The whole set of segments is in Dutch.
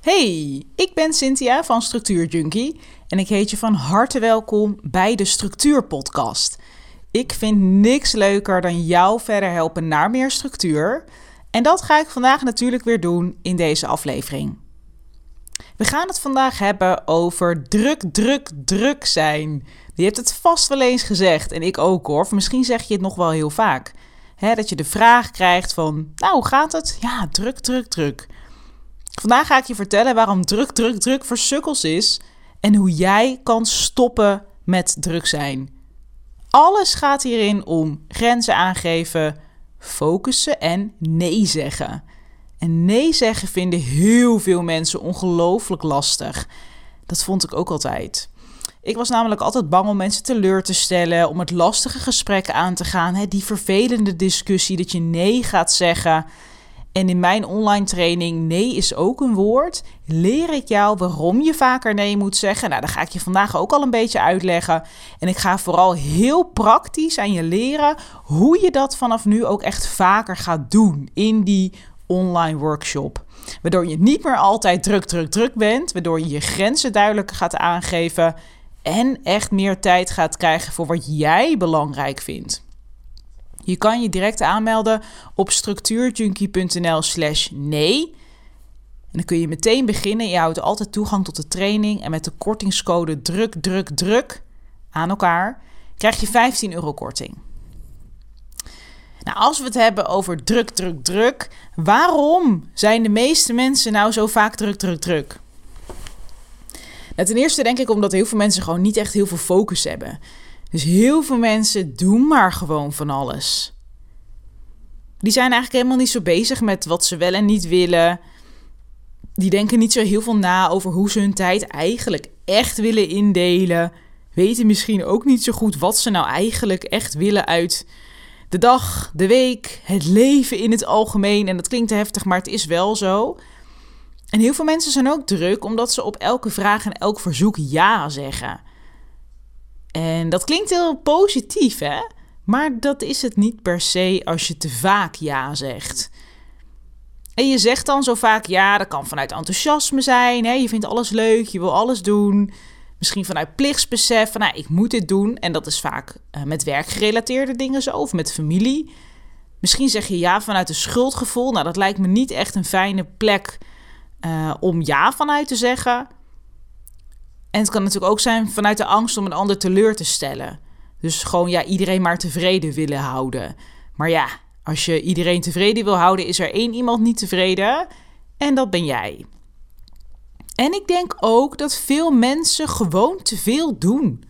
Hey, ik ben Cynthia van Structuur Junkie en ik heet je van harte welkom bij de Structuur Podcast. Ik vind niks leuker dan jou verder helpen naar meer structuur. En dat ga ik vandaag natuurlijk weer doen in deze aflevering. We gaan het vandaag hebben over druk, druk, druk zijn. Je hebt het vast wel eens gezegd en ik ook hoor. Of misschien zeg je het nog wel heel vaak. dat je de vraag krijgt van, nou hoe gaat het? Ja, druk, druk, druk. Vandaag ga ik je vertellen waarom druk, druk, druk voor sukkels is en hoe jij kan stoppen met druk zijn. Alles gaat hierin om grenzen aangeven, focussen en nee zeggen. En nee zeggen vinden heel veel mensen ongelooflijk lastig. Dat vond ik ook altijd. Ik was namelijk altijd bang om mensen teleur te stellen, om het lastige gesprek aan te gaan, hè, die vervelende discussie dat je nee gaat zeggen. En in mijn online training Nee is ook een woord. Leer ik jou waarom je vaker nee moet zeggen. Nou, dat ga ik je vandaag ook al een beetje uitleggen. En ik ga vooral heel praktisch aan je leren hoe je dat vanaf nu ook echt vaker gaat doen in die online workshop. Waardoor je niet meer altijd druk, druk, druk bent. Waardoor je je grenzen duidelijker gaat aangeven. En echt meer tijd gaat krijgen voor wat jij belangrijk vindt. Je kan je direct aanmelden op structuurjunkie.nl slash nee. En dan kun je meteen beginnen. Je houdt altijd toegang tot de training. En met de kortingscode druk, druk, druk aan elkaar krijg je 15 euro korting. Nou, als we het hebben over druk, druk, druk. Waarom zijn de meeste mensen nou zo vaak druk, druk, druk? Nou, ten eerste denk ik omdat heel veel mensen gewoon niet echt heel veel focus hebben. Dus heel veel mensen doen maar gewoon van alles. Die zijn eigenlijk helemaal niet zo bezig met wat ze wel en niet willen. Die denken niet zo heel veel na over hoe ze hun tijd eigenlijk echt willen indelen. Weten misschien ook niet zo goed wat ze nou eigenlijk echt willen uit de dag, de week, het leven in het algemeen. En dat klinkt heftig, maar het is wel zo. En heel veel mensen zijn ook druk omdat ze op elke vraag en elk verzoek ja zeggen. En dat klinkt heel positief, hè? Maar dat is het niet per se als je te vaak ja zegt. En je zegt dan zo vaak ja, dat kan vanuit enthousiasme zijn. Hè? Je vindt alles leuk, je wil alles doen. Misschien vanuit plichtsbesef van nou, ik moet dit doen. En dat is vaak uh, met werkgerelateerde dingen zo, of met familie. Misschien zeg je ja vanuit een schuldgevoel. Nou, dat lijkt me niet echt een fijne plek uh, om ja vanuit te zeggen. En het kan natuurlijk ook zijn vanuit de angst om een ander teleur te stellen. Dus gewoon ja, iedereen maar tevreden willen houden. Maar ja, als je iedereen tevreden wil houden, is er één iemand niet tevreden. En dat ben jij. En ik denk ook dat veel mensen gewoon te veel doen.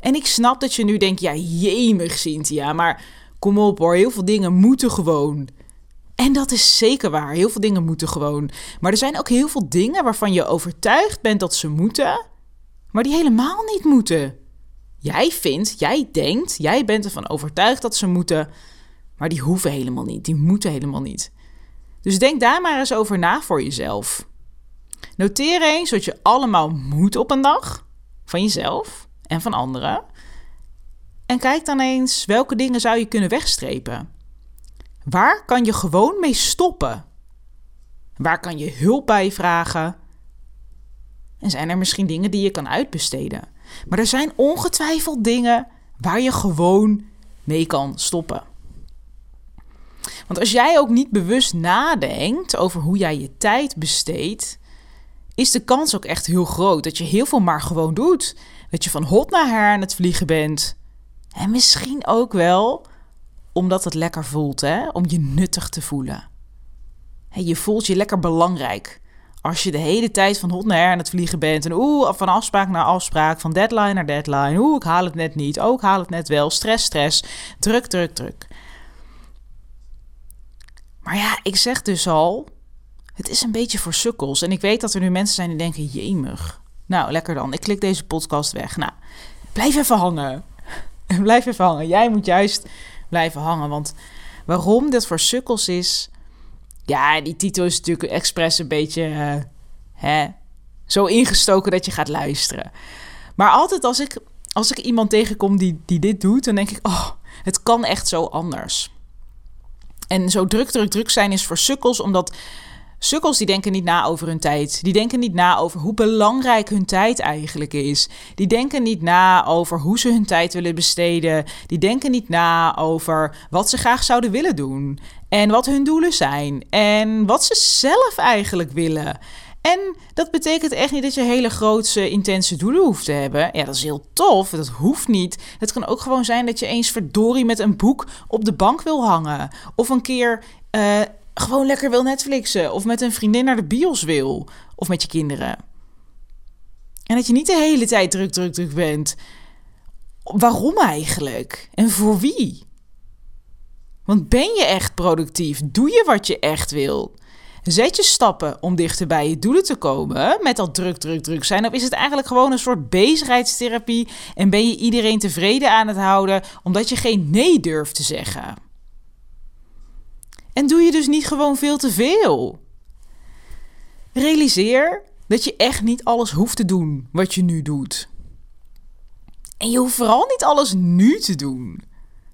En ik snap dat je nu denkt, ja, jemig Cynthia, maar kom op hoor, heel veel dingen moeten gewoon. En dat is zeker waar. Heel veel dingen moeten gewoon. Maar er zijn ook heel veel dingen waarvan je overtuigd bent dat ze moeten, maar die helemaal niet moeten. Jij vindt, jij denkt, jij bent ervan overtuigd dat ze moeten, maar die hoeven helemaal niet. Die moeten helemaal niet. Dus denk daar maar eens over na voor jezelf. Noteer eens wat je allemaal moet op een dag van jezelf en van anderen. En kijk dan eens welke dingen zou je kunnen wegstrepen. Waar kan je gewoon mee stoppen? Waar kan je hulp bij vragen? En zijn er misschien dingen die je kan uitbesteden? Maar er zijn ongetwijfeld dingen waar je gewoon mee kan stoppen. Want als jij ook niet bewust nadenkt over hoe jij je tijd besteedt, is de kans ook echt heel groot dat je heel veel maar gewoon doet. Dat je van hot naar her aan het vliegen bent. En misschien ook wel omdat het lekker voelt, hè? om je nuttig te voelen. je voelt je lekker belangrijk. Als je de hele tijd van hot naar her aan het vliegen bent. En oeh, van afspraak naar afspraak, van deadline naar deadline. Oeh, ik haal het net niet. Ook haal het net wel. Stress, stress. Druk, druk, druk. Maar ja, ik zeg dus al, het is een beetje voor sukkels. En ik weet dat er nu mensen zijn die denken, jemig. Nou, lekker dan. Ik klik deze podcast weg. Nou, blijf even hangen. blijf even hangen. Jij moet juist blijven hangen. Want waarom dit voor sukkels is. Ja, die titel is natuurlijk expres een beetje. Uh, hè, zo ingestoken dat je gaat luisteren. Maar altijd als ik, als ik iemand tegenkom die, die dit doet, dan denk ik: oh, het kan echt zo anders. En zo druk, druk, druk zijn is voor sukkels, omdat Sukkels die denken niet na over hun tijd. Die denken niet na over hoe belangrijk hun tijd eigenlijk is. Die denken niet na over hoe ze hun tijd willen besteden. Die denken niet na over wat ze graag zouden willen doen. En wat hun doelen zijn. En wat ze zelf eigenlijk willen. En dat betekent echt niet dat je hele grootse, intense doelen hoeft te hebben. Ja, dat is heel tof. Dat hoeft niet. Het kan ook gewoon zijn dat je eens verdorie met een boek op de bank wil hangen. Of een keer uh, gewoon lekker wil Netflixen. Of met een vriendin naar de bios wil. Of met je kinderen. En dat je niet de hele tijd druk, druk, druk bent. Waarom eigenlijk? En voor wie? Want ben je echt productief? Doe je wat je echt wil? Zet je stappen om dichter bij je doelen te komen met dat druk, druk, druk zijn? Of is het eigenlijk gewoon een soort bezigheidstherapie en ben je iedereen tevreden aan het houden omdat je geen nee durft te zeggen? En doe je dus niet gewoon veel te veel? Realiseer dat je echt niet alles hoeft te doen wat je nu doet. En je hoeft vooral niet alles nu te doen.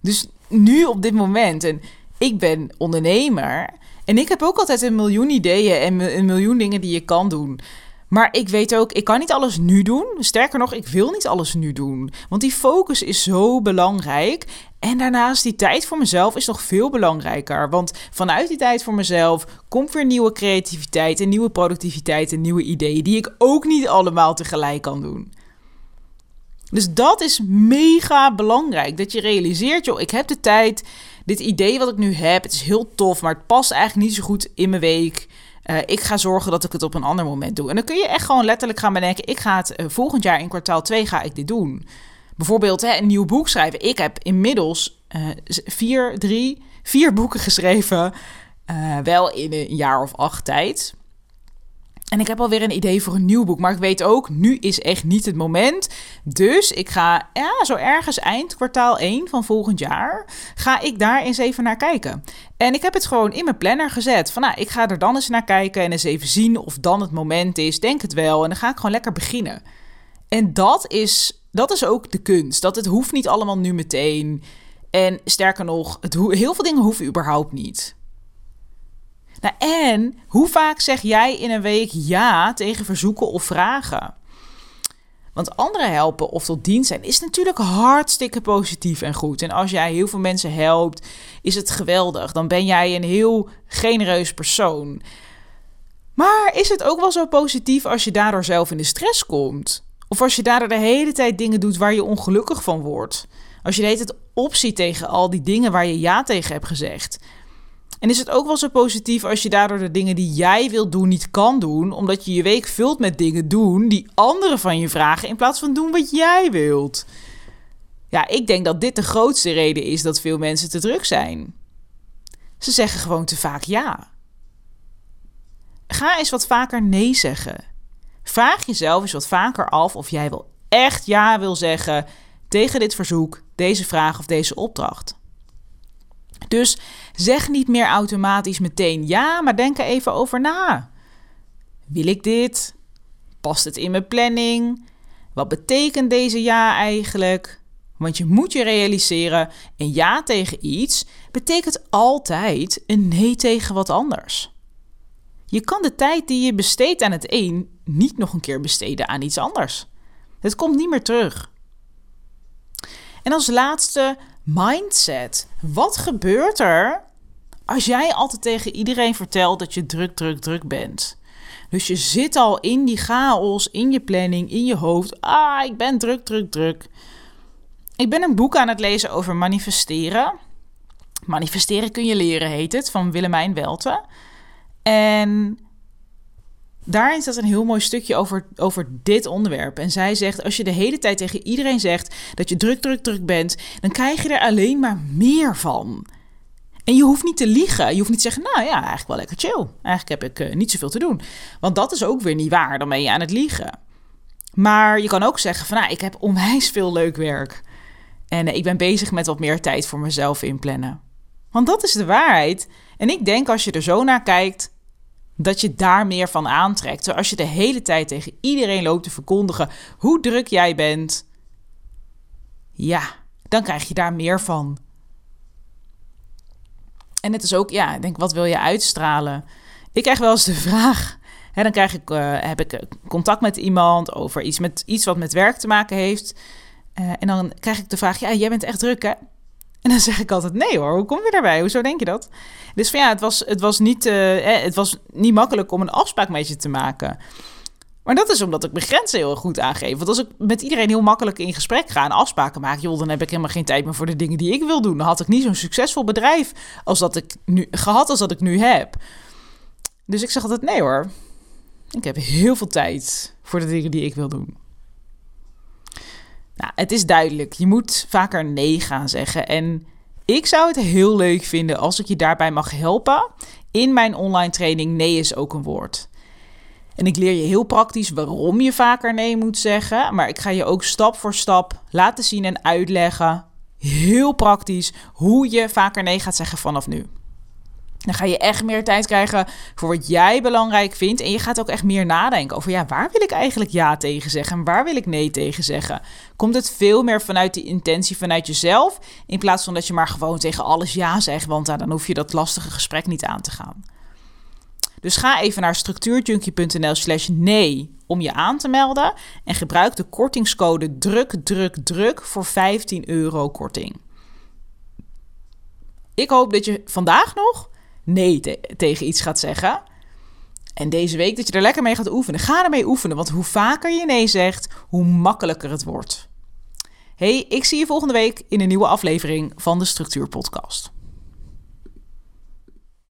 Dus nu op dit moment. En ik ben ondernemer. En ik heb ook altijd een miljoen ideeën en een miljoen dingen die je kan doen. Maar ik weet ook, ik kan niet alles nu doen. Sterker nog, ik wil niet alles nu doen. Want die focus is zo belangrijk. En daarnaast, die tijd voor mezelf is nog veel belangrijker. Want vanuit die tijd voor mezelf komt weer nieuwe creativiteit en nieuwe productiviteit en nieuwe ideeën. Die ik ook niet allemaal tegelijk kan doen. Dus dat is mega belangrijk. Dat je realiseert, joh, ik heb de tijd. Dit idee wat ik nu heb, het is heel tof, maar het past eigenlijk niet zo goed in mijn week. Uh, ik ga zorgen dat ik het op een ander moment doe. En dan kun je echt gewoon letterlijk gaan bedenken: ik ga het uh, volgend jaar in kwartaal 2 ga ik dit doen. Bijvoorbeeld hè, een nieuw boek schrijven. Ik heb inmiddels uh, vier, drie, vier boeken geschreven. wel in een jaar of acht tijd. En ik heb alweer een idee voor een nieuw boek. Maar ik weet ook, nu is echt niet het moment. Dus ik ga ja, zo ergens eind kwartaal 1 van volgend jaar... ga ik daar eens even naar kijken. En ik heb het gewoon in mijn planner gezet. Van nou, ik ga er dan eens naar kijken en eens even zien of dan het moment is. Denk het wel. En dan ga ik gewoon lekker beginnen. En dat is, dat is ook de kunst. Dat het hoeft niet allemaal nu meteen. En sterker nog, het heel veel dingen hoeven überhaupt niet. Nou, en hoe vaak zeg jij in een week ja tegen verzoeken of vragen? Want anderen helpen of tot dienst zijn is natuurlijk hartstikke positief en goed. En als jij heel veel mensen helpt, is het geweldig. Dan ben jij een heel genereus persoon. Maar is het ook wel zo positief als je daardoor zelf in de stress komt? Of als je daardoor de hele tijd dingen doet waar je ongelukkig van wordt? Als je de hele tijd opziet tegen al die dingen waar je ja tegen hebt gezegd. En is het ook wel zo positief als je daardoor de dingen die jij wilt doen niet kan doen, omdat je je week vult met dingen doen die anderen van je vragen in plaats van doen wat jij wilt? Ja, ik denk dat dit de grootste reden is dat veel mensen te druk zijn. Ze zeggen gewoon te vaak ja. Ga eens wat vaker nee zeggen. Vraag jezelf eens wat vaker af of jij wel echt ja wil zeggen tegen dit verzoek, deze vraag of deze opdracht. Dus zeg niet meer automatisch meteen ja, maar denk er even over na. Wil ik dit? Past het in mijn planning? Wat betekent deze ja eigenlijk? Want je moet je realiseren: een ja tegen iets betekent altijd een nee tegen wat anders. Je kan de tijd die je besteedt aan het een niet nog een keer besteden aan iets anders. Het komt niet meer terug. En als laatste mindset. Wat gebeurt er als jij altijd tegen iedereen vertelt dat je druk, druk, druk bent? Dus je zit al in die chaos, in je planning, in je hoofd. Ah, ik ben druk, druk, druk. Ik ben een boek aan het lezen over manifesteren. Manifesteren kun je leren, heet het, van Willemijn Welte. En daarin staat een heel mooi stukje over, over dit onderwerp. En zij zegt: Als je de hele tijd tegen iedereen zegt dat je druk, druk, druk bent, dan krijg je er alleen maar meer van. En je hoeft niet te liegen. Je hoeft niet te zeggen: Nou ja, eigenlijk wel lekker chill. Eigenlijk heb ik uh, niet zoveel te doen. Want dat is ook weer niet waar. Dan ben je aan het liegen. Maar je kan ook zeggen: van, Nou, ik heb onwijs veel leuk werk. En uh, ik ben bezig met wat meer tijd voor mezelf inplannen. Want dat is de waarheid. En ik denk als je er zo naar kijkt, dat je daar meer van aantrekt. Zoals als je de hele tijd tegen iedereen loopt te verkondigen hoe druk jij bent, ja, dan krijg je daar meer van. En het is ook, ja, ik denk, wat wil je uitstralen? Ik krijg wel eens de vraag. Hè, dan krijg ik, uh, heb ik contact met iemand over iets, met, iets wat met werk te maken heeft. Uh, en dan krijg ik de vraag: Ja, jij bent echt druk, hè? En dan zeg ik altijd: Nee hoor, hoe kom je daarbij? Hoezo denk je dat? Dus van ja, het was, het was, niet, uh, het was niet makkelijk om een afspraak met je te maken. Maar dat is omdat ik mijn grenzen heel goed aangeef. Want als ik met iedereen heel makkelijk in gesprek ga en afspraken maak, joh, dan heb ik helemaal geen tijd meer voor de dingen die ik wil doen. Dan had ik niet zo'n succesvol bedrijf als dat ik nu gehad als dat ik nu heb. Dus ik zeg altijd nee hoor. Ik heb heel veel tijd voor de dingen die ik wil doen. Nou, het is duidelijk. Je moet vaker nee gaan zeggen. En ik zou het heel leuk vinden als ik je daarbij mag helpen. In mijn online training Nee is ook een woord. En ik leer je heel praktisch waarom je vaker nee moet zeggen. Maar ik ga je ook stap voor stap laten zien en uitleggen. Heel praktisch hoe je vaker nee gaat zeggen vanaf nu. Dan ga je echt meer tijd krijgen voor wat jij belangrijk vindt. En je gaat ook echt meer nadenken over, ja, waar wil ik eigenlijk ja tegen zeggen en waar wil ik nee tegen zeggen? Komt het veel meer vanuit die intentie vanuit jezelf, in plaats van dat je maar gewoon tegen alles ja zegt, want dan hoef je dat lastige gesprek niet aan te gaan. Dus ga even naar structuurjunkie.nl slash nee om je aan te melden en gebruik de kortingscode druk druk druk voor 15 euro korting. Ik hoop dat je vandaag nog nee tegen iets gaat zeggen. En deze week dat je er lekker mee gaat oefenen. Ga ermee oefenen, want hoe vaker je nee zegt, hoe makkelijker het wordt. Hey, ik zie je volgende week in een nieuwe aflevering van de Structuur Podcast.